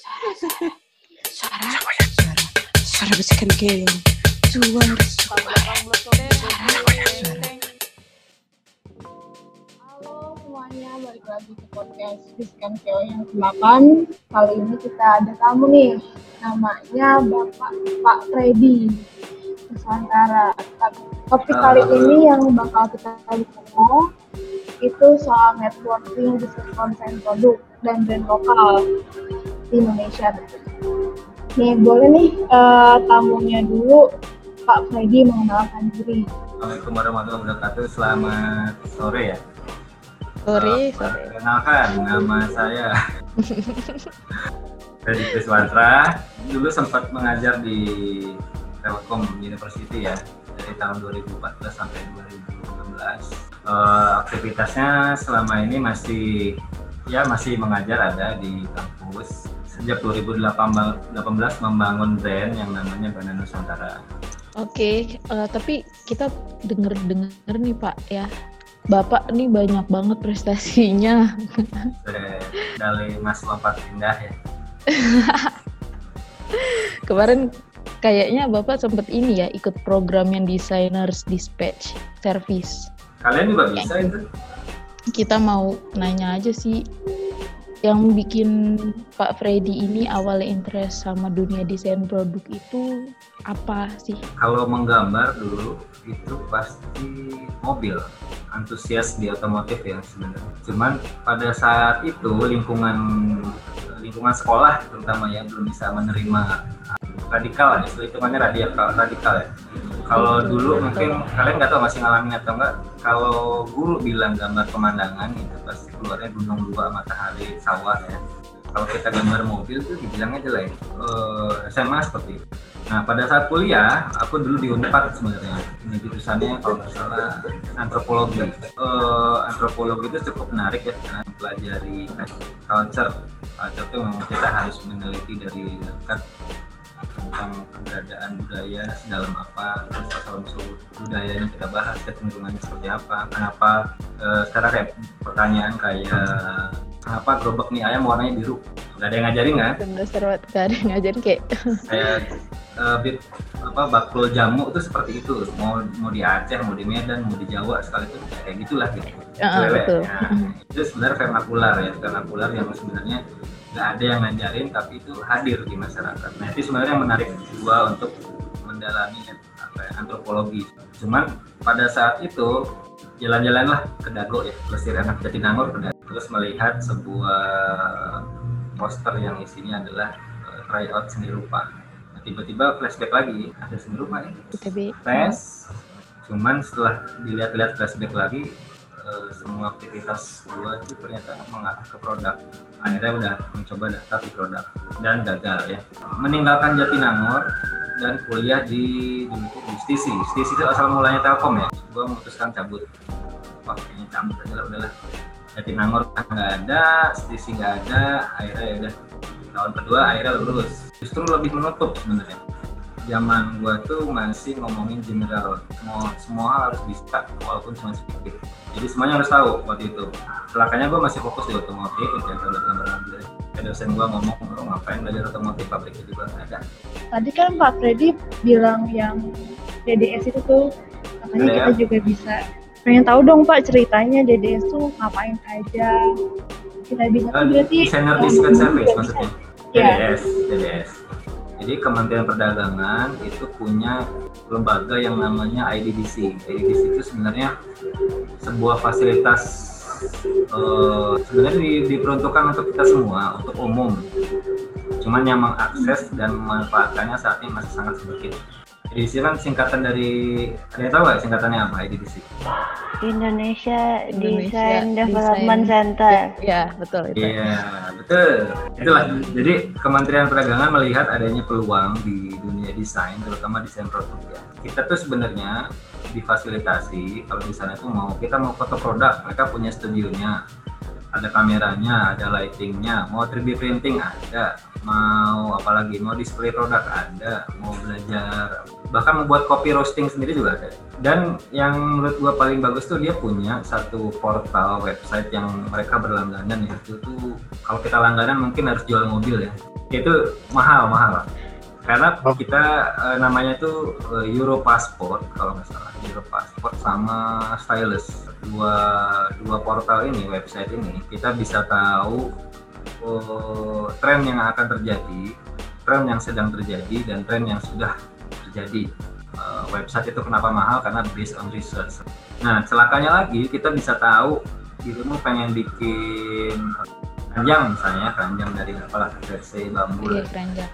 Suara, suara, suara, suara bisikan keong. Suara, suara, Halo semuanya, balik lagi ke podcast Bisikan Keo yang ke-8 Kali ini kita ada tamu nih. Namanya Bapak Pak Freddy. Nusantara Topik kali ini yang bakal kita ngomong Itu soal networking bisnis konten produk dan brand lokal. di Indonesia Nih boleh nih eh, tamunya dulu Pak Freddy mengenalkan diri Assalamualaikum warahmatullahi wabarakatuh. Selamat sore ya. Sore, Eh, sore. Perkenalkan, nama saya Freddy Kriswantra. Dulu sempat mengajar di Telkom University ya, dari tahun 2014 sampai 2016. Eh, aktivitasnya selama ini masih ya masih mengajar ada di kampus. Sejak 2018 membangun brand yang namanya Bana Nusantara. Oke, eh, tapi kita denger-denger nih Pak ya. Bapak nih banyak banget prestasinya. Dari, Mas Lompat Indah ya. Kemarin kayaknya Bapak sempet ini ya ikut program yang Designers Dispatch Service. Kalian juga bisa itu? Kita mau nanya aja sih yang bikin Pak Freddy ini awalnya interest sama dunia desain produk itu apa sih? Kalau menggambar dulu itu pasti mobil, antusias di otomotif ya sebenarnya. Cuman pada saat itu lingkungan lingkungan sekolah terutama yang belum bisa menerima radikal ya, hitungannya radikal radikal ya. Kalau dulu mungkin kalian nggak tahu masih ngalamin atau enggak, kalau guru bilang gambar pemandangan itu pasti keluarnya gunung dua matahari sawah ya. Kalau kita gambar mobil tuh dibilangnya jelek. Eh, SMA seperti itu. Nah pada saat kuliah, aku dulu di Unpad sebenarnya. Ini jurusannya kalau nggak salah antropologi. Eh, antropologi itu cukup menarik ya karena mempelajari culture. Culture itu memang kita harus meneliti dari dekat tentang keberadaan budaya dalam apa terus asal usul budayanya kita bahas kecenderungannya seperti apa kenapa eh, sekarang kayak pertanyaan kayak kenapa gerobak mie ayam warnanya biru? Nggak ada yang ngajarin kan? Dasar banget gak ada yang ngajarin kayak kayak eh, bit- apa bakul jamu itu seperti itu. Mau mau di Aceh mau di Medan mau di Jawa sekali itu kayak gitulah gitu. Lele. betul. Nah, itu sebenarnya vernakular ya vernakular yang sebenarnya nggak ada yang ngajarin tapi itu hadir di masyarakat. Nah itu sebenarnya yang menarik gua untuk mendalami apa ya, antropologi. Cuman pada saat itu jalan-jalanlah ke Dago ya Lesir Anak Jatinangor ke Dago terus melihat sebuah poster yang isinya adalah eh, tryout seni rupa. Nah, tiba-tiba flashback lagi ada seni rupa ini tes cuman setelah dilihat-lihat flashback lagi eh, semua aktivitas gua itu ternyata mengarah ke produk. Akhirnya udah mencoba daftar di produk dan gagal ya. Meninggalkan Jatinangor dan kuliah di dulu itu di Stisi Stisi itu asal mulanya Telkom ya. Gua memutuskan cabut. Wah kayaknya cabut aja lah udahlah Jatinangor nggak ada Stisi nggak ada akhirnya ya udah tahun kedua akhirnya lulus justru lebih menutup sebenarnya. Zaman gua tuh masih ngomongin general. Semua semua harus bisa walaupun cuma sedikit. Jadi semuanya harus tahu waktu itu. Celakanya gua masih fokus di otomotif menjaga udah gambar mobil. Dosen gua ngomong lo ngapain belajar otomotif? Pabriknya juga nggak ada. Tadi kan Pak Freddy bilang yang DDS itu tuh katanya Ada ya? kita juga bisa. Pengen tahu dong Pak ceritanya DDS tuh ngapain aja? Kita bisa Eh, berarti desainer discount service maksudnya. Iya. DDS DDS jadi Kementerian Perdagangan itu punya lembaga yang namanya IDDC IDDC itu sebenarnya sebuah fasilitas eh, sebenarnya di- diperuntukkan untuk kita semua untuk umum. Cuman yang mengakses dan memanfaatkannya saat ini masih sangat sedikit IDDC kan singkatan dari ada yang tahu nggak singkatannya apa IDDC? Indonesia, Indonesia Design Development Design- Center. ya betul itu. Iya, betul. Itulah. Jadi Kementerian Perdagangan melihat adanya peluang di dunia desain, terutama desain produk ya. Kita tuh sebenarnya difasilitasi kalau di sana tuh mau kita mau foto produk, mereka punya studionya, ada kameranya, ada lightingnya, mau 3D printing ada, mau apalagi mau display produk ada, mau belajar bahkan membuat copy roasting sendiri juga ada. Dan yang menurut gua paling bagus tuh dia punya satu portal website yang mereka berlangganan ya itu tuh kalau kita langganan mungkin harus jual mobil ya. Itu mahal mahal karena Oh. kita eh, namanya tuh eh, Euro Passport kalau nggak salah. Euro Passport sama Stylus. Dua dua portal ini website ini kita bisa tahu oh, tren yang akan terjadi tren yang sedang terjadi dan tren yang sudah terjadi. Eh, website itu kenapa mahal? Karena based on research. Nah celakanya lagi kita bisa tahu dirimu pengen bikin keranjang misalnya keranjang dari apalah versi bambu Iya keranjang.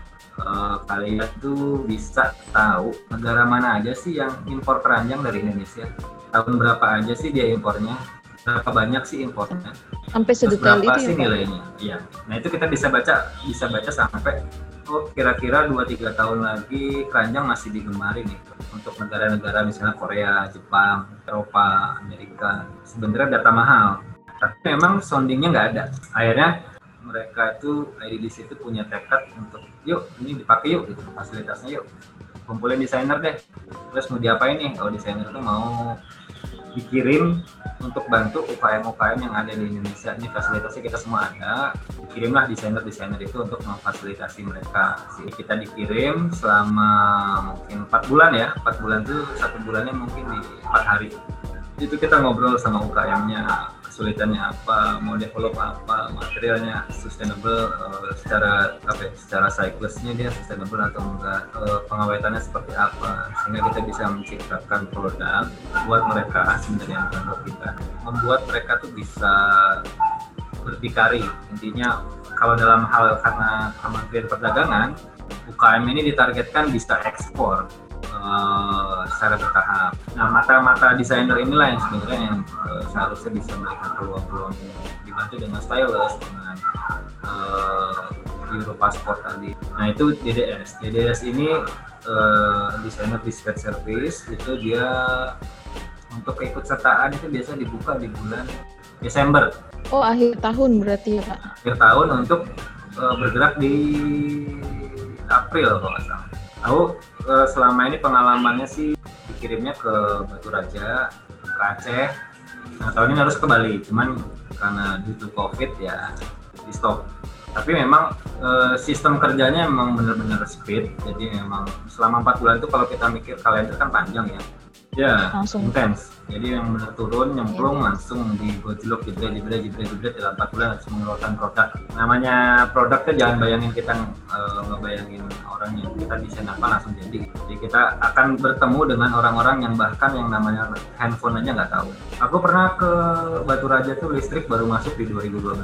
Eh, kalian tuh bisa tahu negara mana aja sih yang impor keranjang dari Indonesia? Tahun berapa aja sih dia impornya? Berapa banyak sih impornya? Sampai terus sedetail berapa itu sih ya Pak? nilainya? Iya. Nah itu kita bisa baca bisa baca sampai oh kira-kira 2-3 tahun lagi keranjang masih digemari nih untuk negara-negara misalnya Korea, Jepang, Eropa, Amerika. Sebenarnya data mahal tapi memang soundingnya nggak ada. Akhirnya mereka tuh IDDC itu punya tekad untuk yuk ini dipakai yuk gitu. Fasilitasnya yuk. Kumpulin desainer deh. Terus mau diapain nih? Kalau desainer tuh mau dikirim untuk bantu UKM-UKM yang ada di Indonesia. Ini fasilitasnya kita semua ada. Kirimlah desainer-desainer itu untuk memfasilitasi mereka. Jadi kita dikirim selama mungkin empat bulan ya. Empat bulan tuh satu bulannya mungkin di empat hari. Itu kita ngobrol sama UKM-nya kesulitannya apa mau develop apa materialnya sustainable eh, secara apa ya, secara siklusnya dia sustainable atau enggak eh, pengawetannya seperti apa sehingga kita bisa menciptakan produk buat mereka sebenarnya bukan buat kita. Membuat mereka tuh bisa berdikari. Intinya kalau dalam hal karena Kementerian Perdagangan UKM ini ditargetkan bisa ekspor eh, secara bertahap. Nah, mata-mata desainer inilah yang sebenarnya yang eh, seharusnya bisa melihat peluang-peluang dibantu dengan stylus, dengan eh, Euro Passport tadi. Nah, itu DDS. DDS ini eh, desainer discrete service itu dia untuk keikutsertaan itu biasa dibuka di bulan Desember Oh akhir tahun berarti ya Pak? akhir tahun untuk eh, bergerak di April kalau nggak salah. Aku eh, selama ini pengalamannya sih dikirimnya ke Batu Raja, ke Aceh. Nah tahun ini harus ke Bali, cuman karena due COVID ya di stop. Tapi memang eh, sistem kerjanya memang benar-benar speed, jadi memang selama empat bulan itu kalau kita mikir kalender kan panjang ya. Ya, Langsung. intens. Jadi yang benar turun, nyemplung, langsung digojlok, jebret, jebret, jebret, jebret dalam 4 bulan harus mengeluarkan produk. Namanya produk tuh jangan bayangin kita eh, ngebayangin orang yang kita desain apa langsung jadi. Jadi kita akan bertemu dengan orang-orang yang bahkan yang namanya handphone aja nggak tahu. Aku pernah ke Batu Raja tuh listrik baru masuk di 2012.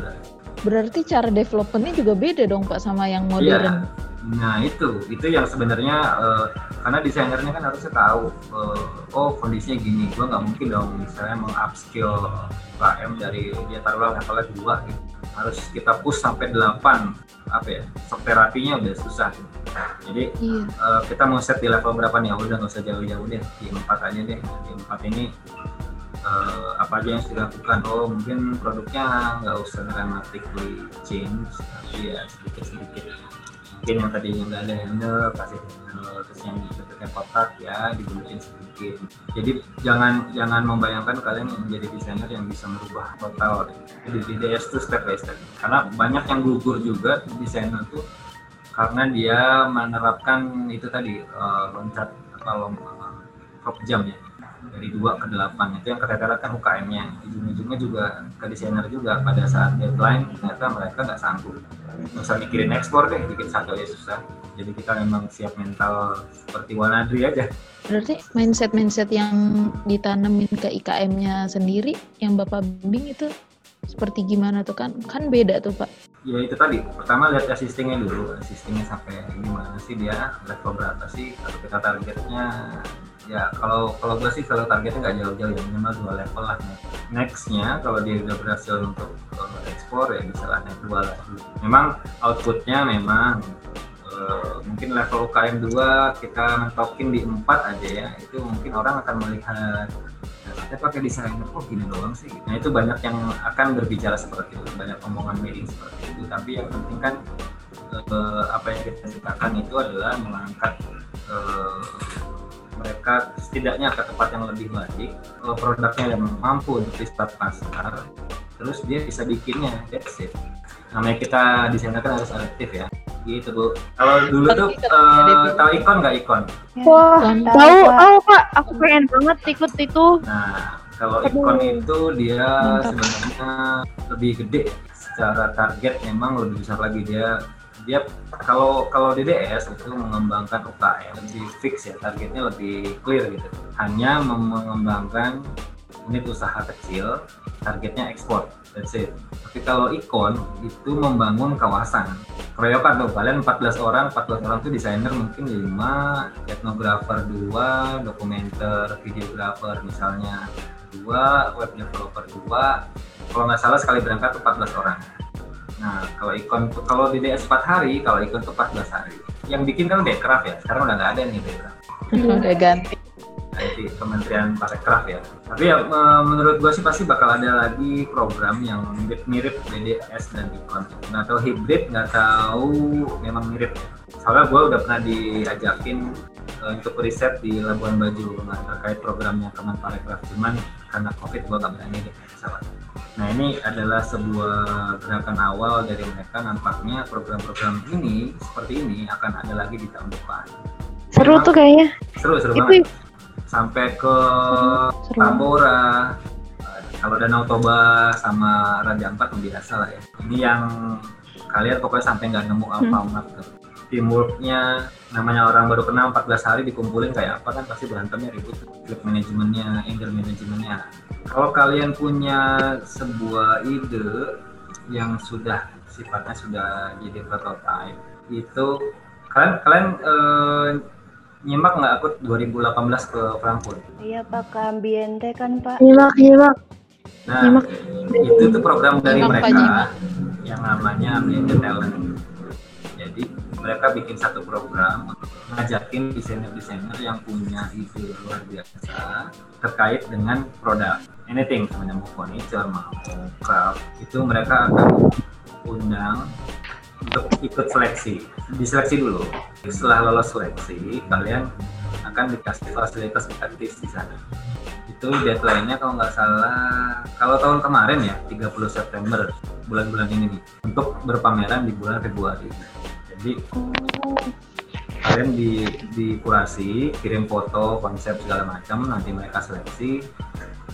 Berarti cara developmentnya juga beda dong Pak sama yang modern. Iya. Nah itu, itu yang sebenarnya eh, karena desainernya kan harusnya tahu, eh, oh kondisinya gini, gua nggak mungkin dong misalnya mengupskill UKM dari dia taruhlah levelnya dua gitu, harus kita push sampai 8 apa ya, shock terapinya udah susah. Jadi Iya. eh, kita mau set di level berapa nih? Ya udah nggak usah jauh-jauh deh, di empat aja deh. Di empat ini eh, apa aja yang sudah dilakukan? Oh mungkin produknya nggak usah dramatically change, tapi ya sedikit-sedikit. Mungkin yang tadinya nggak ada handle, kasih handle, terus yang bentuknya kotak ya dibentukin sedikit. Jadi jangan jangan membayangkan kalian yang menjadi desainer yang bisa merubah total. Jadi di DS itu step by step. Karena banyak yang gugur juga desainer tuh karena dia menerapkan itu tadi eh, loncat apa lom crop jam ya dari dua ke delapan. Itu yang kata-kata kan UKM-nya. Ujung-ujungnya juga ke desainer juga pada saat deadline ternyata mereka nggak sanggup. Nggak usah mikirin ekspor deh bikin satu aja susah. Jadi kita memang siap mental seperti Wanadri aja. Berarti mindset-mindset yang ditanemin ke IKM-nya sendiri yang Bapak bimbing itu seperti gimana tuh? Kan? Kan beda tuh Pak. ya itu tadi. Pertama lihat assistingnya dulu. Assistingnya sampai gimana sih dia level berapa sih? Kalau kita targetnya ya kalau kalau gue sih kalau targetnya nggak jauh-jauh ya minimal dua level lah. Nextnya kalau dia udah berhasil untuk uh, ekspor ya bisa lah naik dua lah. Memang outputnya memang uh, mungkin level UKM 2 kita mentokin di empat aja ya itu mungkin orang akan melihat "Nah, kita pakai desainer kok gini doang sih? Nah itu banyak yang akan berbicara seperti itu banyak omongan meeting seperti itu. Tapi yang penting kan eh, apa yang kita ceritakan itu adalah mengangkat eh, mereka setidaknya ke tempat yang lebih baik kalau produknya yang mampu untuk di start pasar terus dia bisa bikinnya that's it. Namanya kita desainer kan harus adaptif ya. Gitu bu. Kalau dulu tuh uh, tahu ikon nggak ikon? Wah, Tahu, tahu, Pak. Aku pengen banget ikut itu. nah kalau ikon itu dia sebenarnya lebih gede. Secara target memang lebih besar lagi. Dia dia kalau kalau di DS itu mengembangkan UKM lebih fix ya targetnya lebih clear gitu. Hanya mengembangkan unit usaha kecil targetnya ekspor that's it. Tapi kalau ikon itu membangun kawasan. Keroyokan tuh kalian 14 orang 14 orang tuh desainer mungkin 5 etnografer 2 dokumenter videografer misalnya dua web developer 2 kalau nggak salah sekali berangkat tuh 14 orang Nah, kalau ikon kalau di DS 4 hari, kalau ikon tuh 14 hari. Yang bikin kan Dekraf ya. Sekarang udah nggak ada nih Dekraf. Udah ganti. IT Kementerian Parekraf ya. Tapi ya me- menurut gua sih pasti bakal ada lagi program yang mirip-mirip BDS dan ikon. Nggak tahu hybrid, nggak tahu memang mirip. ya. Soalnya gua udah pernah diajakin eh, untuk riset di Labuan Bajo nah, terkait programnya Kemenparekraf. Cuman karena COVID gua nggak berani deh pesawat. Nah ini adalah sebuah gerakan awal dari mereka nampaknya program-program ini seperti ini akan ada lagi di tahun depan. Seru Memang tuh kayaknya. Seru seru Itu banget. Sampai ke seru. Tambora, kalau Danau Toba sama Raja Ampat biasa lah ya. Ini yang kalian pokoknya sampai nggak nemu alfamart tuh. Teamworknya namanya orang baru kenal 14 hari dikumpulin kayak apa kan pasti berantemnya ribut Click manajemennya, anger manajemennya kalau kalian punya sebuah ide yang sudah sifatnya sudah jadi prototype itu kalian kalian eh, nyimak nggak aku 2018 ke Frankfurt Iya Pak, ke ambiente kan Pak. Nyimak, nyimak. nah Nyimak. itu tuh program dari Nyimak, Pak, mereka nyimak. yang namanya Ambiente Talent jadi mereka bikin satu program ngajakin desainer-desainer yang punya ide luar biasa terkait dengan produk. Anything sebenarnya mau furniture mau craft itu mereka akan undang untuk ikut seleksi. Diseleksi dulu. Setelah lolos seleksi kalian akan dikasih fasilitas gratis di sana. Itu deadline-nya kalau nggak salah kalau tahun kemarin ya 30 September bulan-bulan ini nih untuk berpameran di bulan Februari jadi kalian di di kurasi kirim foto konsep segala macam nanti mereka seleksi.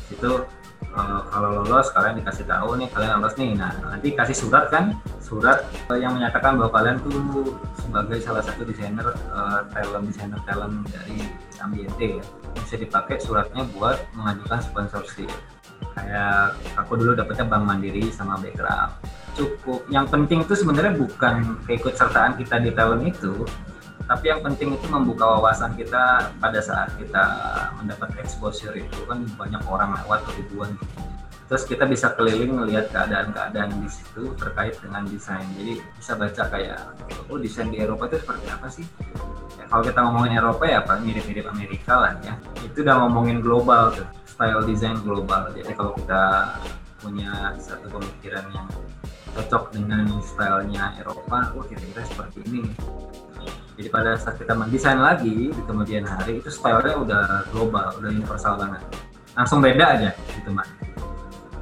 Itu eh, kalau lolos kalian dikasih tahu nih kalian lolos nih. Nah nanti kasih surat kan? Surat eh, yang menyatakan bahwa kalian tuh sebagai salah satu desainer eh, talent desainer talent dari Ambiente ya. Bisa dipakai suratnya buat mengajukan sponsorship. Kayak aku dulu dapetnya Bank Mandiri sama Background cukup. Yang penting itu sebenarnya bukan keikutsertaan kita di talent itu tapi yang penting itu membuka wawasan kita pada saat kita mendapat exposure itu. Kan banyak orang lewat ribuan. Terus kita bisa keliling melihat keadaan-keadaan di situ terkait dengan desain. Jadi bisa baca kayak oh desain di Eropa itu seperti apa sih? Ya, kalau kita ngomongin Eropa ya apa mirip-mirip Amerika lah ya. Itu udah ngomongin global tuh style desain global. Jadi kalau kita punya satu pemikiran yang cocok dengan stylenya Eropa, oh kira-kira seperti ini. Jadi pada saat kita mendesain lagi di kemudian hari itu stylenya udah global, udah universal banget. Langsung beda aja gitu mak.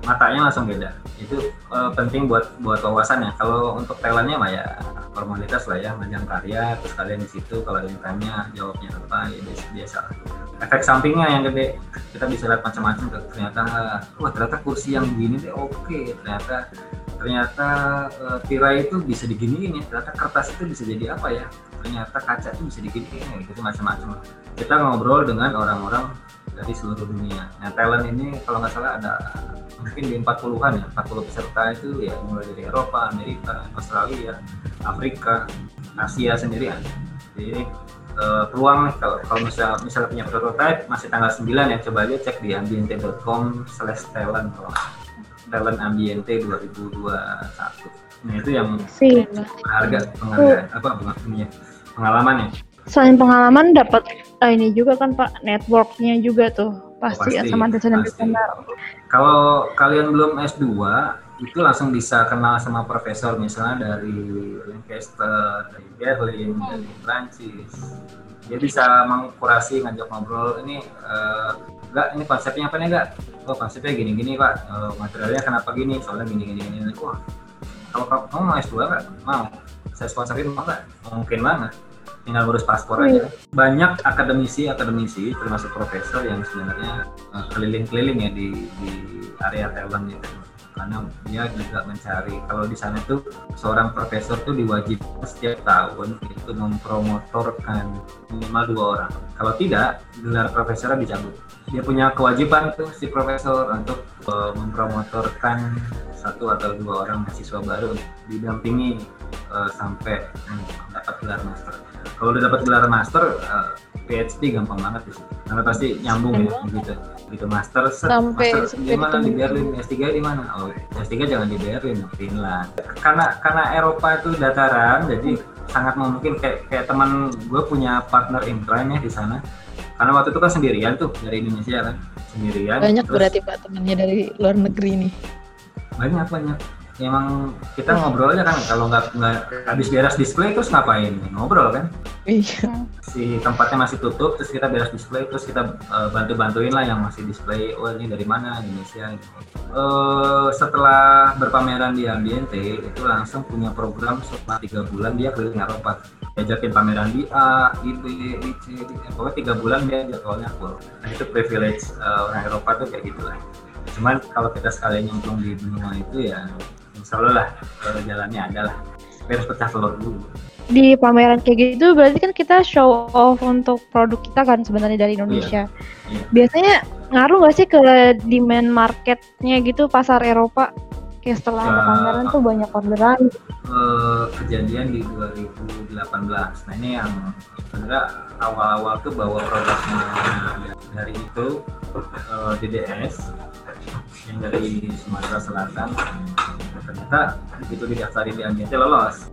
Matanya langsung beda. Itu eh, penting buat buat wawasan ya. Kalau untuk talentnya mah ya formalitas lah ya, majang karya, terus kalian di situ kalau ada yang tanya jawabnya apa ya biasa, biasa. Efek sampingnya yang gede, kita bisa lihat macam-macam. Ternyata wah ternyata kursi yang begini deh oke, ternyata ternyata eh, tirai itu bisa diginiin ya, ternyata kertas itu bisa jadi apa ya, ternyata kaca itu bisa diginiin ya, gitu macam-macam. Kita ngobrol dengan orang-orang dari seluruh dunia. Nah talent ini kalau nggak salah ada mungkin di 40-an ya, 40 peserta itu ya mulai dari Eropa, Amerika, Australia, Afrika, Asia sendiri ada. Jadi eh, peluang kalau kalau misalnya, misalnya punya prototype masih tanggal 9 ya coba aja cek di ambiente.com slash talent kalau. Talent ambiente 2021 nah itu yang Sih. berharga penghargaan apa pengalaman pengalamannya Selain pengalaman dapat ah, ini juga kan Pak networknya juga tuh. Pasti, ya pasti, sama pasti. desainer-desainer. kalau kalian belum S2 itu langsung bisa kenal sama profesor misalnya dari Lancaster, dari Berlin, dari Prancis dia bisa mengkurasi ngajak ngobrol. Ini uh, enggak ini konsepnya apa nih enggak oh konsepnya gini gini pak uh, materialnya kenapa gini? Soalnya gini gini gini wah kalau kamu mau S2 enggak mau. Saya sponsorin mau enggak mungkin banget. Tinggal ngurus paspor aja. Banyak akademisi-akademisi termasuk profesor yang sebenarnya keliling-keliling ya di, di area talent gitu karena dia juga mencari kalau di sana tuh seorang profesor tuh diwajibkan setiap tahun itu mempromotorkan minimal dua orang. Kalau tidak gelar profesornya dicabut. Dia punya kewajiban tuh si profesor untuk uh, mempromotorkan satu atau dua orang mahasiswa baru didampingi uh, sampai mendapat gelar master. Kalau udah dapat gelar master uh, PhD gampang banget sih. Karena pasti nyambung ya gitu. Gitu master set, sampai master di mana di Berlin S3 di mana oh S3 jangan di Berlin Finland. Karena karena Eropa itu dataran jadi sangat mungkin kayak kayak teman gue punya partner in crime ya di sana. Karena waktu itu kan sendirian tuh dari Indonesia kan. Sendirian banyak terus, berarti pak temannya dari luar negeri nih. Banyak banyak emang kita ngobrol aja kan kalau nggak nggak habis beres display terus ngapain ngobrol kan iya si tempatnya masih tutup terus kita beres display terus kita uh, bantu bantuin lah yang masih display oh ini dari mana Indonesia gitu. uh, setelah berpameran di Ambiente itu langsung punya program selama tiga bulan dia keliling Eropa diajakin pameran di A, di B, di C, di E. Pokoknya tiga bulan dia jadwalnya full. Nah, itu privilege uh, orang Eropa tuh kayak gitu lah. Cuman kalau kita sekalian nyemplung di benua itu ya Allah lah jalannya ada lah harus pecah telur dulu di pameran kayak gitu berarti kan kita show off untuk produk kita kan sebenarnya dari Indonesia. Iya. Iya. Biasanya ngaruh nggak sih ke demand marketnya gitu pasar Eropa? Kayak setelah ada pameran tuh banyak orderan. Uh, kejadian di 2018. Nah ini yang sebenarnya awal-awal tuh bawa produknya dari itu uh, eh, DDS yang dari Sumatera Selatan ternyata begitu didaftarin di Ambiente lolos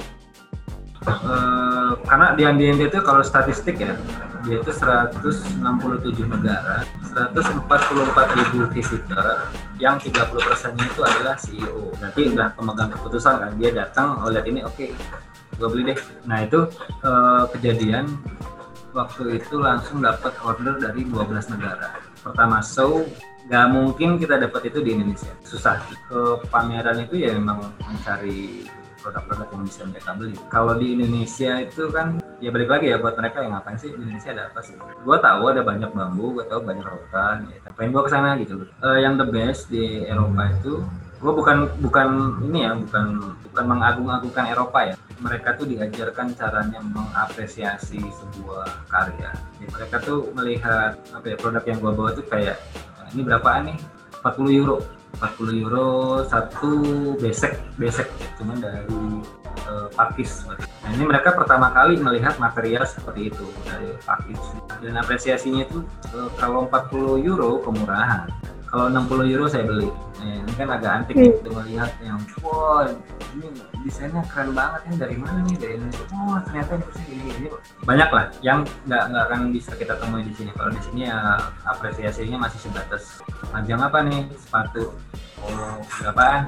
uh, karena di Ambiente itu kalau statistik ya dia itu 167 negara 144 ribu visitor yang 30 persennya itu adalah CEO berarti udah pemegang keputusan kan dia datang oh lihat ini oke okay, gue beli deh. Nah itu uh, kejadian waktu itu langsung dapat order dari 12 negara. Pertama show nggak mungkin kita dapat itu di Indonesia. Susah. Ke pameran itu ya memang mencari produk-produk yang bisa mereka beli. Kalau di Indonesia itu kan ya balik lagi ya buat mereka yang ngapain sih di Indonesia ada apa sih? Gue tahu ada banyak bambu gue tahu banyak rotan ya ngapain gue ke sana gitu uh, yang the best di Eropa itu gue bukan bukan ini ya bukan bukan mengagung-agungkan Eropa ya. Mereka tuh diajarkan caranya mengapresiasi sebuah karya. Jadi mereka tuh melihat apa ya produk yang gue bawa tuh kayak ini berapaan nih? 40 euro 40 euro satu besek besek. Cuman dari uh, pakis. Nah ini mereka pertama kali melihat material seperti itu dari pakis. Dan apresiasinya itu uh, kalau 40 euro kemurahan kalau 60 euro saya beli. Nah, ini kan agak antik nih hmm. melihat yang wow ini desainnya keren banget ya dari mana nih dari Indonesia? Oh ternyata ini bisa gini gini banyak lah yang nggak nggak akan bisa kita temui di sini. Kalau di sini ya apresiasinya masih sebatas panjang apa nih sepatu oh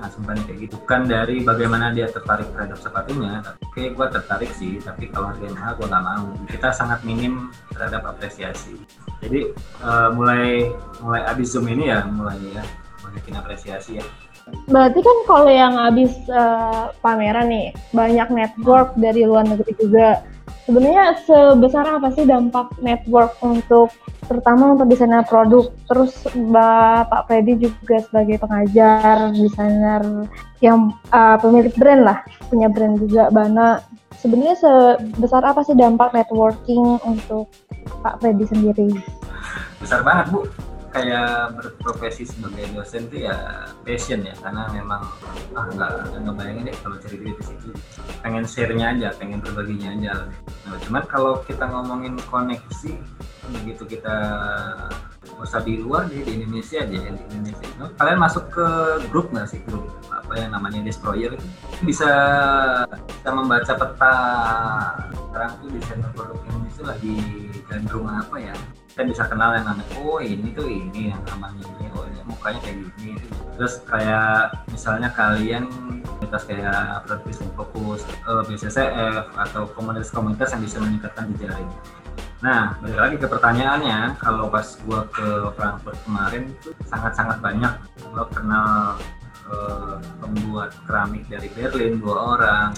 langsung banyak kayak gitu. Kan dari bagaimana dia tertarik terhadap sepatunya oke gue tertarik sih tapi kalau harganya mahal gue nggak mau. Kita sangat minim terhadap apresiasi. Jadi uh, mulai mulai abis zoom ini ya mulai ya banyakin apresiasi ya. Berarti kan kalau yang habis uh, pameran nih banyak network dari luar negeri juga. Sebenarnya sebesar apa sih dampak network untuk terutama untuk desainer produk. Terus Bapak Freddy juga sebagai pengajar, desainer yang uh, pemilik brand lah, punya brand juga Bana. Sebenarnya sebesar apa sih dampak networking untuk Pak Freddy sendiri? Besar banget Bu. Kayak berprofesi sebagai dosen tuh ya passion ya karena memang ah nggak nggak bayangin deh kalau cari duit di situ. Pengen share-nya aja pengen berbaginya aja. Nah, cuman kalau kita ngomongin koneksi begitu kita usah di luar di, di Indonesia aja di Indonesia no? kalian masuk ke grup nggak sih? Grup apa yang namanya destroyer itu? Bisa kita membaca peta sekarang tuh desain produk Indonesia lagi cenderung apa ya? Kita bisa kenal yang namanya oh ini tuh ini yang namanya ini oh ini mukanya kayak gini terus kayak misalnya kalian komunitas kayak produk fokus uh, BCCF atau komunitas-komunitas yang bisa meningkatkan jejaring Nah, balik lagi ke pertanyaannya, kalau pas gua ke Frankfurt kemarin itu sangat-sangat banyak. Gua kenal eh, pembuat keramik dari Berlin dua orang,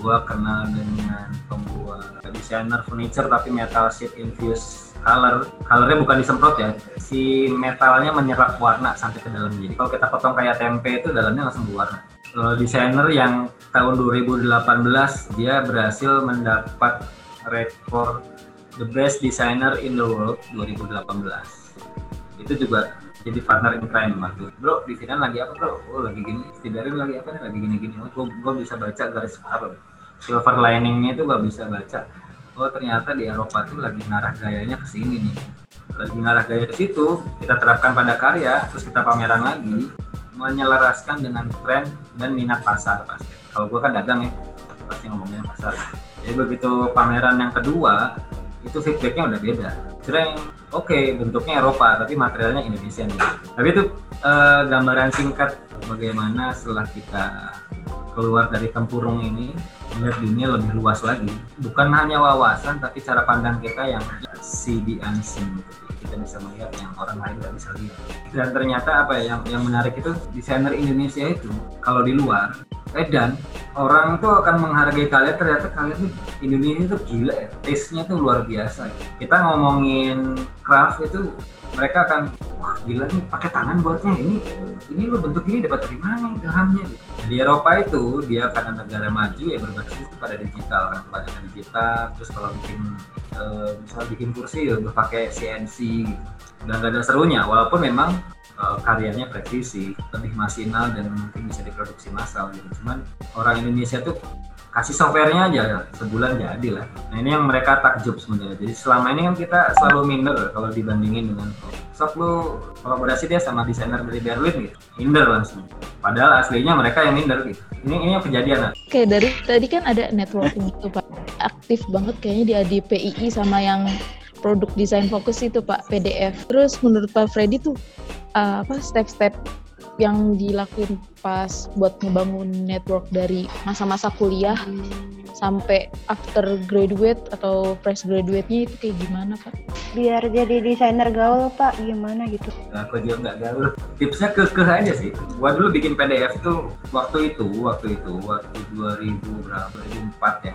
gua kenal dengan pembuat desainer furniture tapi metal sheet infused color. Colornya bukan disemprot ya. Si metalnya menyerap warna sampai ke dalam. Jadi kalau kita potong kayak tempe itu dalamnya langsung berwarna. Kalau desainer yang tahun 2018 dia berhasil mendapat rekor the best designer in the world 2018 itu juga jadi partner in crime waktu bro di sini lagi apa bro? Oh lagi gini. Setidaknya lagi apa nih? Lagi gini gini oh gua, gua bisa baca garis apa silver liningnya itu gua bisa baca. Oh ternyata di Eropa tuh lagi ngarah gayanya ke sini nih. Lagi ngarah gaya ke situ kita terapkan pada karya terus kita pameran lagi menyelaraskan dengan tren dan minat pasar pasti. Kalau gua kan dagang ya pasti ngomongnya pasar. Jadi begitu pameran yang kedua itu feedbacknya udah beda. Kira oke bentuknya Eropa tapi materialnya Indonesia nih tapi itu eh, gambaran singkat bagaimana setelah kita keluar dari tempurung ini melihat dunia lebih luas lagi. Bukan hanya wawasan tapi cara pandang kita yang unseen. gitu. Kita bisa melihat yang orang lain nggak bisa lihat. Dan ternyata apa ya yang yang menarik itu desainer Indonesia itu kalau di luar edan orang tuh akan menghargai kalian ternyata kalian tuh Indonesia tuh gila ya taste-nya tuh luar biasa. Kita ngomongin craft itu mereka akan wah gila nih pakai tangan buatnya ini. Ini lo bentuk ini dapat dari mana ilhamnya? Di Eropa itu dia karena negara maju ya berbasis pada digital kan pada digital. Terus kalau bikin eh, misal bikin kursi ya udah pakai CNC gitu. Dan gak ada serunya walaupun memang eh, karyanya presisi lebih masinal dan mungkin bisa diproduksi massal gitu. Cuman orang Indonesia tuh kasih softwarenya aja sebulan jadi lah. Nah ini yang mereka takjub sebenarnya. Jadi selama ini kan kita selalu minder kalau dibandingin dengan sok lu kolaborasi dia sama desainer dari Berlin gitu minder langsung. Padahal aslinya mereka yang minder gitu. Ini ini yang kejadian lah. Oke, dari tadi kan ada networking itu Pak. Aktif banget kayaknya di ADPII sama yang produk desain fokus itu Pak, PDF. Terus menurut Pak Freddy tuh uh, apa step-step yang dilakuin pas buat ngebangun network dari masa-masa kuliah sampai after graduate atau fresh graduate-nya itu kayak gimana Pak? Biar jadi desainer gaul Pak, gimana gitu? Nah, aku juga nggak gaul. Tipsnya ke aja sih. Gua dulu bikin PDF tuh waktu itu, waktu itu, waktu 2000 berapa? 2004 ya.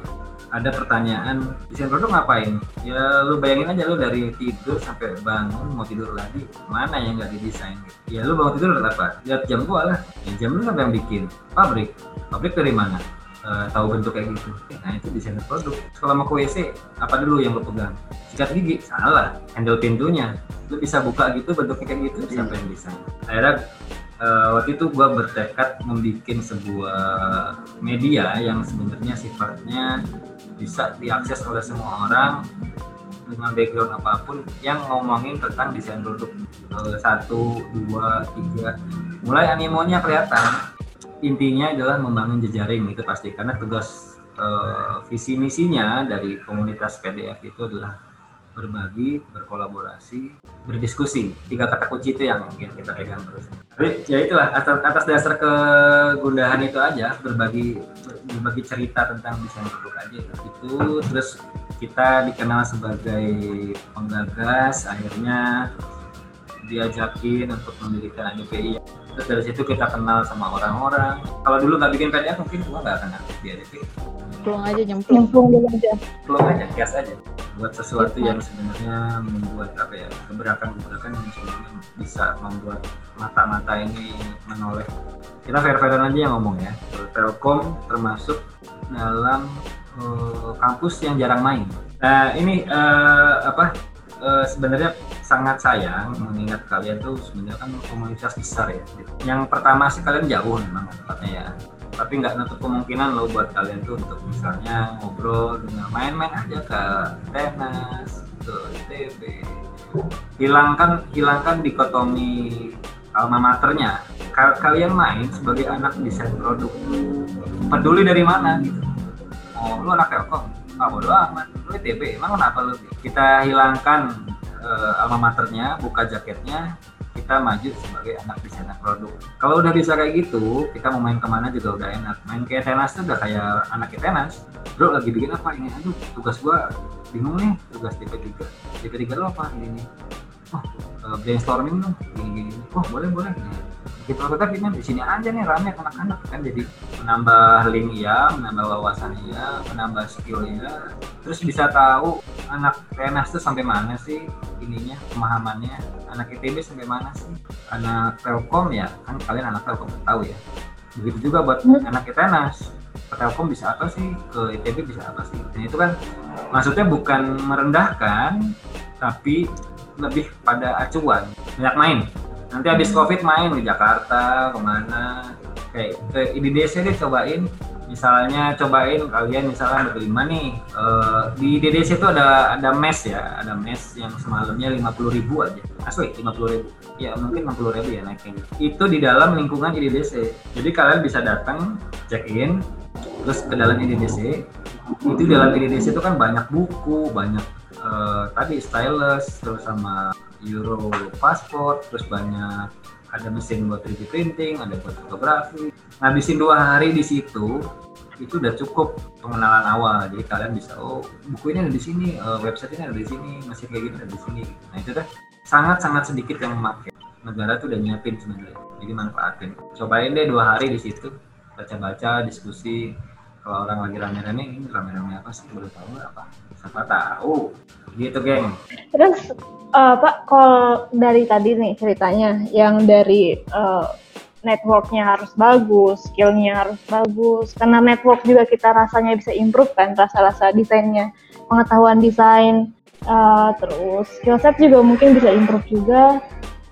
Ada pertanyaan, desain produk ngapain? Ya lu bayangin aja lu dari tidur sampai bangun mau tidur lagi, mana yang nggak didesain? Ya lu bangun tidur lihat apa? Lihat jam gua lah. Ya, jam lu siapa yang bikin? Pabrik. Pabrik dari mana? Eh, tahu bentuk kayak gitu. Nah itu desainer produk. Kalau mau ke WC, apa dulu yang lo pegang? Sikat gigi? Salah. Handle pintunya. Lu bisa buka gitu bentuknya kayak gitu, siapa yang desain? Akhirnya eh, waktu itu gua bertekad membuat sebuah media yang sebenarnya sifatnya bisa diakses oleh semua orang dengan background apa pun yang ngomongin tentang desain produk. Eh, satu dua tiga. Mulai animonya kelihatan. Intinya adalah membangun jejaring itu pasti. Karena tugas eh, visi misinya dari komunitas PDF itu adalah berbagi, berkolaborasi, berdiskusi. Tiga kata kunci itu yang yang kita pegang terus. Tapi ya itulah atas, dasar kegundahan itu aja berbagi berbagi cerita tentang desain produk aja itu terus kita dikenal sebagai penggagas akhirnya diajakin untuk mendirikan ADPI terus dari situ kita kenal sama orang-orang. Kalau dulu nggak bikin PDF mungkin gua nggak akan aktif di ADPI Plong aja nyemplung. Nyemplung dulu aja. belum aja gas aja. Buat sesuatu yang sebenarnya membuat apa ya gebrakan-gebrakan yang sebenarnya bisa membuat mata-mata ini menoleh. Kita fair-fairan aja yang ngomong ya. Telkom termasuk dalam eh, kampus yang jarang main. Nah ini eh, apa eh, sebenarnya sangat sayang mengingat kalian tuh sebenarnya kan komunitas besar ya. Yang pertama sih kalian jauh memang tempatnya ya. Tapi nggak nutup kemungkinan loh buat kalian tuh untuk misalnya ngobrol main-main aja ke tenas ke ITB hilangkan hilangkan dikotomi alma maternya. Ka- kalian main sebagai anak desain produk. Peduli dari mana gitu. Oh lu anak telkom? Ah bodo amat ITB emang kenapa lu kita hilangkan eh, alma maternya buka jaketnya kita maju sebagai anak desainer produk. Kalau udah bisa kayak gitu, kita mau main ke mana juga udah enak. Main kayak tenas tuh udah kayak anak tenas. Bro lagi bikin apa ini? Aduh, tugas gua bingung nih, tugas DP3. DP3 lo apa ini? Oh, eh, brainstorming dong, gini-gini. Oh, boleh, boleh. Kita prototipe ini di sini aja nih rame anak-anak kan. Jadi menambah link ya menambah wawasan ya menambah skill ya. Terus bisa tahu anak tenas tuh sampai mana sih ininya pemahamannya? Anak ITB sampai mana sih? Anak Telkom ya kan kalian anak Telkom tahu ya. Begitu juga buat hmm. anak tenas ke Telkom bisa apa sih? Ke ITB bisa apa sih? Dan itu kan maksudnya bukan merendahkan tapi lebih pada acuan banyak main nanti habis covid main di Jakarta ke mana? Kayak ke IDDC deh cobain. Misalnya cobain kalian misalnya berlima nih uh, di DDC itu ada ada mes ya ada mes yang semalamnya lima puluh ribu aja. Asli lima puluh ribu. Ya mungkin enam puluh ribu ya naiknya. Itu di dalam lingkungan IDDC jadi kalian bisa datang check in terus ke dalam IDDC itu di dalam IDDC itu kan banyak buku banyak uh, tadi stylus terus sama Euro paspor, terus banyak ada mesin buat 3D printing, ada buat fotografi. Ngabisin dua hari di situ, itu udah cukup pengenalan awal. Jadi kalian bisa, oh buku ini ada di sini, uh, website ini ada di sini, mesin kayak gini ada di sini. Nah itu deh sangat-sangat sedikit yang memakai. Negara tuh udah nyiapin sebenarnya. Jadi manfaatin. Cobain deh dua hari di situ, baca-baca, diskusi. Kalau orang lagi rame-rame, ini rame-rame apa sih? Boleh tahu apa? Siapa tahu. Gitu, geng. Terus uh, Pak, kalau dari tadi nih ceritanya, yang dari uh, networknya harus bagus, skillnya harus bagus. Karena network juga kita rasanya bisa improve kan, rasa-rasa desainnya, pengetahuan desain, uh, terus skill set juga mungkin bisa improve juga.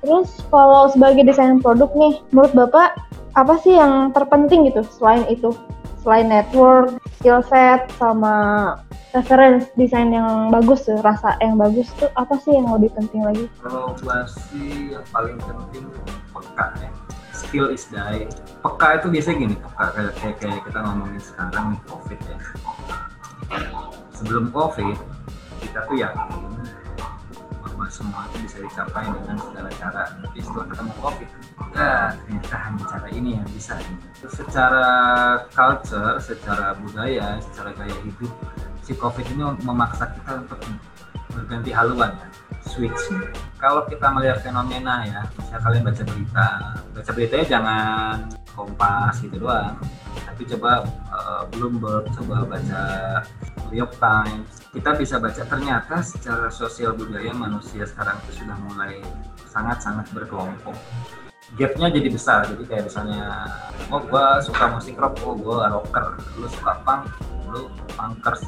Terus kalau sebagai desain produk nih, menurut Bapak apa sih yang terpenting gitu selain itu? Selain network, skill set, sama reference desain yang bagus tuh, rasa yang bagus tuh apa sih yang lebih penting lagi? Kalau gua sih yang paling penting peka ya. Skill is die. Peka itu biasanya gini, peka kayak, kayak, kayak kita ngomongin sekarang COVID ya. Sebelum COVID, kita tuh yakin bahwa semua itu bisa dicapai dengan segala cara. Tapi setelah ketemu COVID, ya ternyata hanya cara ini yang bisa. Secara culture, secara budaya, secara gaya hidup, si covid ini memaksa kita untuk berganti haluan ya switch kalau kita melihat fenomena ya misalnya kalian baca berita baca beritanya jangan kompas gitu doang tapi coba uh, Bloomberg coba baca New York Times. Kita bisa baca ternyata secara sosial budaya manusia sekarang itu sudah mulai sangat-sangat berkelompok. Gapnya jadi besar. Jadi kayak misalnya oh gua suka musik rock oh gua rocker. Lu suka punk lu punkers.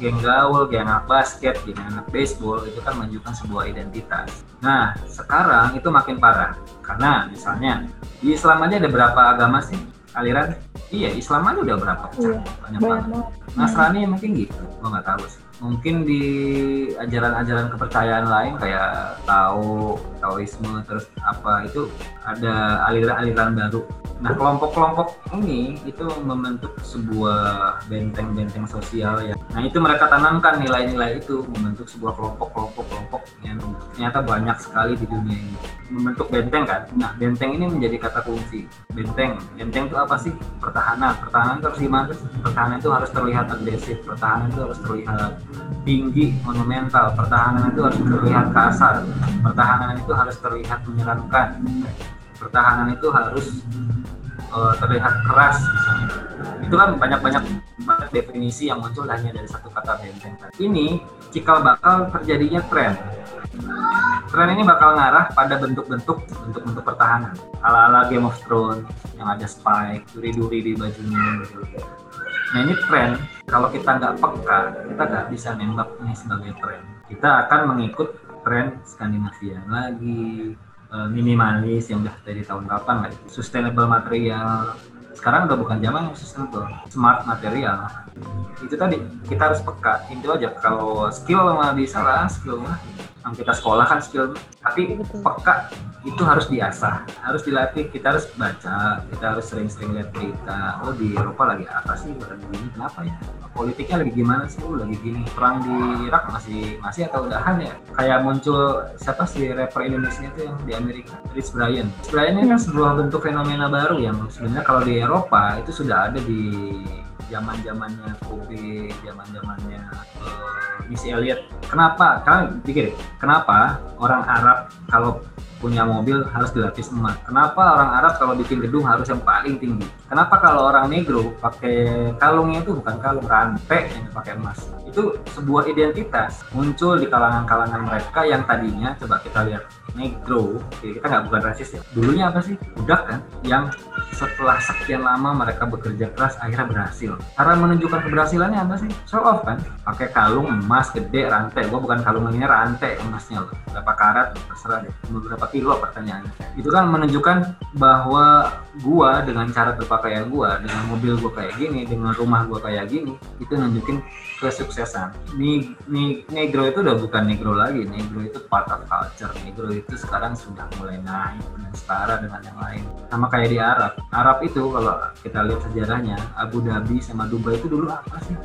Geng gaul, geng anak basket, geng anak baseball itu kan menunjukkan sebuah identitas. Nah, sekarang itu makin parah. Karena misalnya di Islam aja ada berapa agama sih aliran? Iya, Islam aja udah berapa pecah, iya, banyak banget. Nasrani mungkin gitu, gua nggak tahu sih. Mungkin di ajaran-ajaran kepercayaan lain kayak Tao, Taoisme, terus apa itu ada aliran-aliran baru Nah, kelompok-kelompok ini itu membentuk sebuah benteng-benteng sosial ya. Nah, itu mereka tanamkan nilai-nilai itu membentuk sebuah kelompok-kelompok-kelompok yang ternyata banyak sekali di dunia ini. Membentuk benteng kan. Nah, benteng ini menjadi kata kunci. Benteng. Benteng itu apa sih? Pertahanan. Pertahanan itu harus gimana? Pertahanan itu harus terlihat agresif. Pertahanan itu harus terlihat tinggi, monumental. Pertahanan itu harus terlihat kasar. Pertahanan itu harus terlihat menyeramkan. Pertahanan itu harus uh, terlihat keras misalnya. Itu kan banyak-banyak banyak definisi yang muncul hanya dari satu kata benteng. Ini cikal bakal terjadinya tren. Tren ini bakal ngarah pada bentuk-bentuk bentuk-bentuk pertahanan. Ala-ala Game of Thrones yang ada spike, duri-duri di bajunya gitu. Nah ini tren, kalau kita nggak peka, kita nggak bisa nembak ini sebagai tren. Kita akan mengikut tren Skandinavia lagi, Eh, minimalis yang udah dari tahun kapan lah. Sustainable material. Sekarang udah bukan zaman yang sustainable smart material. Itu tadi kita harus peka. Itu aja. Kalau skill mah bisa lah skill mah yang kita sekolah kan skill. Tapi Betul. peka itu harus diasah harus dilatih. Kita harus baca kita harus sering-sering lihat berita. Oh di Eropa lagi apa sih? Lagi gini kenapa ya? Politiknya lagi gimana sih? Oh, lagi gini. Perang di Irak masih masih atau udahan ya? Kayak muncul siapa sih rapper Indonesia itu yang di Amerika? Rich Brian. Rich Brian ini kan sebuah bentuk fenomena baru yang sebenarnya kalau di Eropa itu sudah ada di zaman zamannya Kobe zaman zamannya Missy Elliott kenapa kalian pikir kenapa orang Arab kalau punya mobil harus dilapis emas. Kenapa orang Arab kalau bikin gedung harus yang paling tinggi? Kenapa kalau orang negro pakai kalungnya itu bukan kalung rantai yang dipakai emas? Itu sebuah identitas muncul di kalangan-kalangan mereka yang tadinya coba kita lihat negro, kita nggak bukan rasis ya. Dulunya apa sih? Budak kan? Yang setelah sekian lama mereka bekerja keras akhirnya berhasil. Cara menunjukkan keberhasilannya apa sih? Show off kan? Pakai kalung emas gede rantai. Gua bukan kalung ini rantai emasnya loh. Berapa karat terserah deh. Beberapa kilo pertanyaannya. Itu kan menunjukkan bahwa gua dengan cara berpakaian gua, dengan mobil gua kayak gini, dengan rumah gua kayak gini, itu nunjukin kesuksesan. Nih, nih negro itu udah bukan negro lagi. Negro itu part of culture. Negro itu sekarang sudah mulai naik dan setara dengan yang lain. Sama kayak di Arab. Arab itu kalau kita lihat sejarahnya, Abu Dhabi sama Dubai itu dulu apa sih?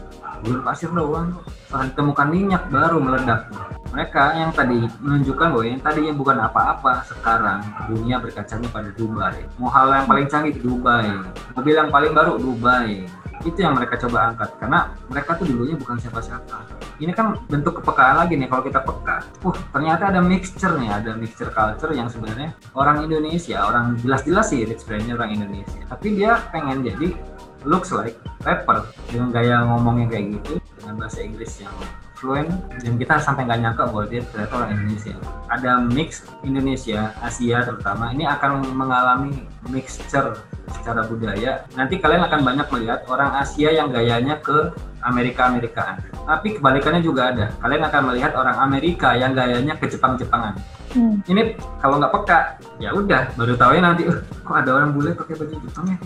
Gurun pasir doang. Setelah ditemukan minyak baru meledak. Mereka yang tadi menunjukkan bahwa yang tadinya bukan apa-apa, sekarang dunia berkacanya pada Dubai. Mau hal yang paling canggih di Dubai, mobil yang paling baru Dubai. Itu yang mereka coba angkat karena mereka tuh dulunya bukan siapa-siapa. Ini kan bentuk kepekaan lagi nih kalau kita peka. Uh, ternyata ada mixture nih, ada mixture culture yang sebenarnya orang Indonesia, orang jelas-jelas sih Rich Brian orang Indonesia. Tapi dia pengen jadi looks like rapper dengan gaya ngomongnya kayak gitu dengan bahasa Inggris yang fluent dan kita sampai nggak nyangka bahwa dia ternyata orang Indonesia. Ada mix Indonesia Asia terutama ini akan mengalami mixture secara budaya. Nanti kalian akan banyak melihat orang Asia yang gayanya ke Amerika Amerikaan tapi kebalikannya juga ada. Kalian akan melihat orang Amerika yang gayanya ke Jepang Jepangan Hmm. ini kalau nggak peka ya udah baru tahu ya nanti "Uh, kok ada orang bule pakai baju Jepang ya?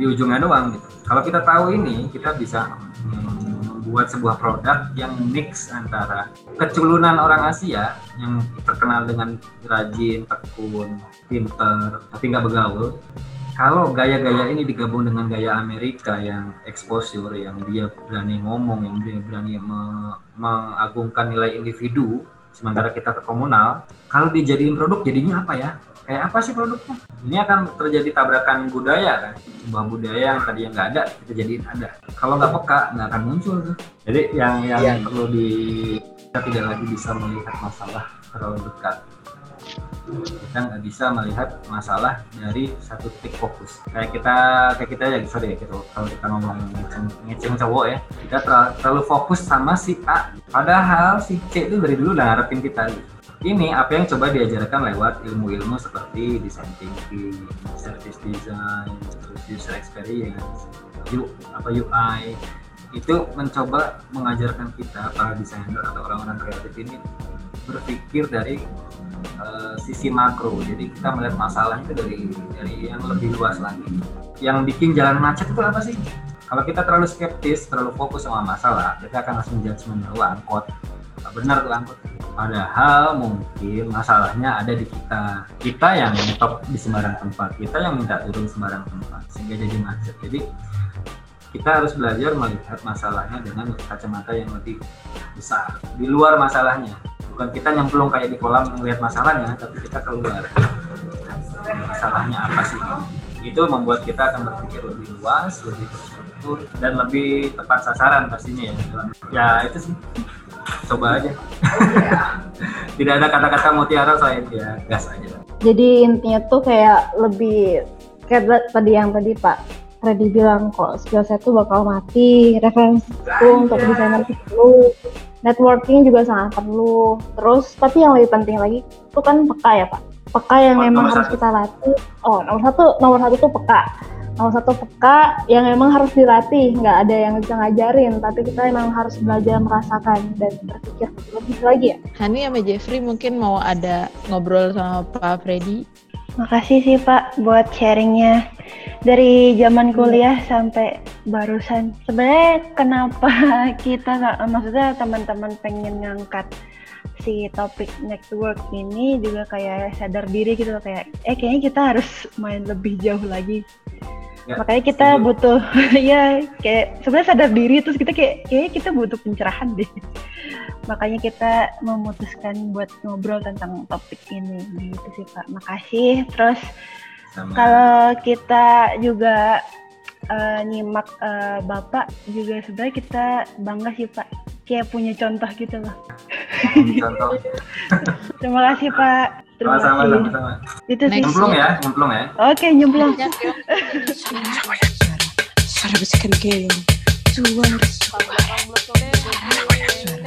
Di ujungnya doang gitu. Kalau kita tahu ini kita bisa mm, membuat sebuah produk yang mix antara keculunan orang Asia yang terkenal dengan rajin, tekun, pinter, tapi nggak begaul. Kalau gaya-gaya ini digabung dengan gaya Amerika yang exposure, yang dia berani ngomong, yang dia berani me- mengagungkan nilai individu, sementara kita ke komunal, kalau dijadiin produk jadinya apa ya? Kayak apa sih produknya? Ini akan terjadi tabrakan budaya kan? Sebuah budaya yang tadi nggak ada, kita jadiin ada. Kalau nggak peka, nggak akan muncul tuh. Jadi yang yang Iya. perlu di kita tidak lagi bisa melihat masalah terlalu dekat. Kita nggak bisa melihat masalah dari satu titik fokus. Kayak kita kayak kita ya sorry ya gitu. Kalau kita ngomong ngeceng, ngeceng cowok ya, kita terlalu, terlalu fokus sama si A. Padahal si C itu dari dulu udah ngarepin kita gitu. Ini apa yang coba diajarkan lewat ilmu-ilmu seperti design thinking, service design, terus user experience, apa UI, itu mencoba mengajarkan kita para desainer atau orang-orang kreatif ini berpikir dari eh, sisi makro. Jadi kita melihat masalah itu dari dari yang lebih luas lagi. Yang bikin jalan macet itu apa sih? Kalau kita terlalu skeptis, terlalu fokus sama masalah, kita akan langsung judgement oh angkot. Nggak benar tuh angkot. Padahal mungkin masalahnya ada di kita. Kita yang top di sembarang tempat, kita yang minta turun sembarang tempat, sehingga jadi macet. Jadi kita harus belajar melihat masalahnya dengan kacamata yang lebih besar di luar masalahnya bukan kita nyemplung kayak di kolam melihat masalahnya tapi kita keluar masalahnya apa sih itu membuat kita akan berpikir lebih luas lebih dan lebih tepat sasaran pastinya ya ya itu sih coba aja tidak ada kata-kata mutiara selain ya gas aja Jadi intinya tuh kayak lebih kayak ta- tadi yang tadi Pak Freddy bilang kok skill set tuh bakal mati, referensi itu untuk desainer itu perlu, networking juga sangat perlu. Terus tapi yang lebih penting lagi itu kan peka ya Pak. Peka yang memang satu. harus kita latih. Oh nomor satu nomor satu tuh peka. Nomor satu peka yang memang harus dilatih, nggak ada yang bisa ngajarin, tapi kita memang harus belajar merasakan dan berpikir lebih lagi ya. Hani sama Jeffrey mungkin mau ada ngobrol sama Pak Freddy. Makasih sih Pak buat sharingnya dari zaman kuliah sampai barusan. Sebenarnya kenapa kita maksudnya teman-teman pengen ngangkat si topik network ini juga kayak sadar diri gitu loh kayak eh kayaknya kita harus main lebih jauh lagi makanya kita butuh ya kayak sebenarnya sadar diri terus kita kayak kayaknya kita butuh pencerahan deh. Makanya kita memutuskan buat ngobrol tentang topik ini. Gitu sih pak. Makasih. Terus sama. kalau kita juga eh, nyimak eh, bapak juga sebenarnya kita bangga sih pak kayak punya contoh gitu loh. Contoh. Terima kasih pak. Terima sama-sama kasih. sama-sama. Itu sih. Nyemplung ya nyemplung ya. Oke nyemplung. Ya, Kyo. suara bisikan keong suara Kalau belakang belum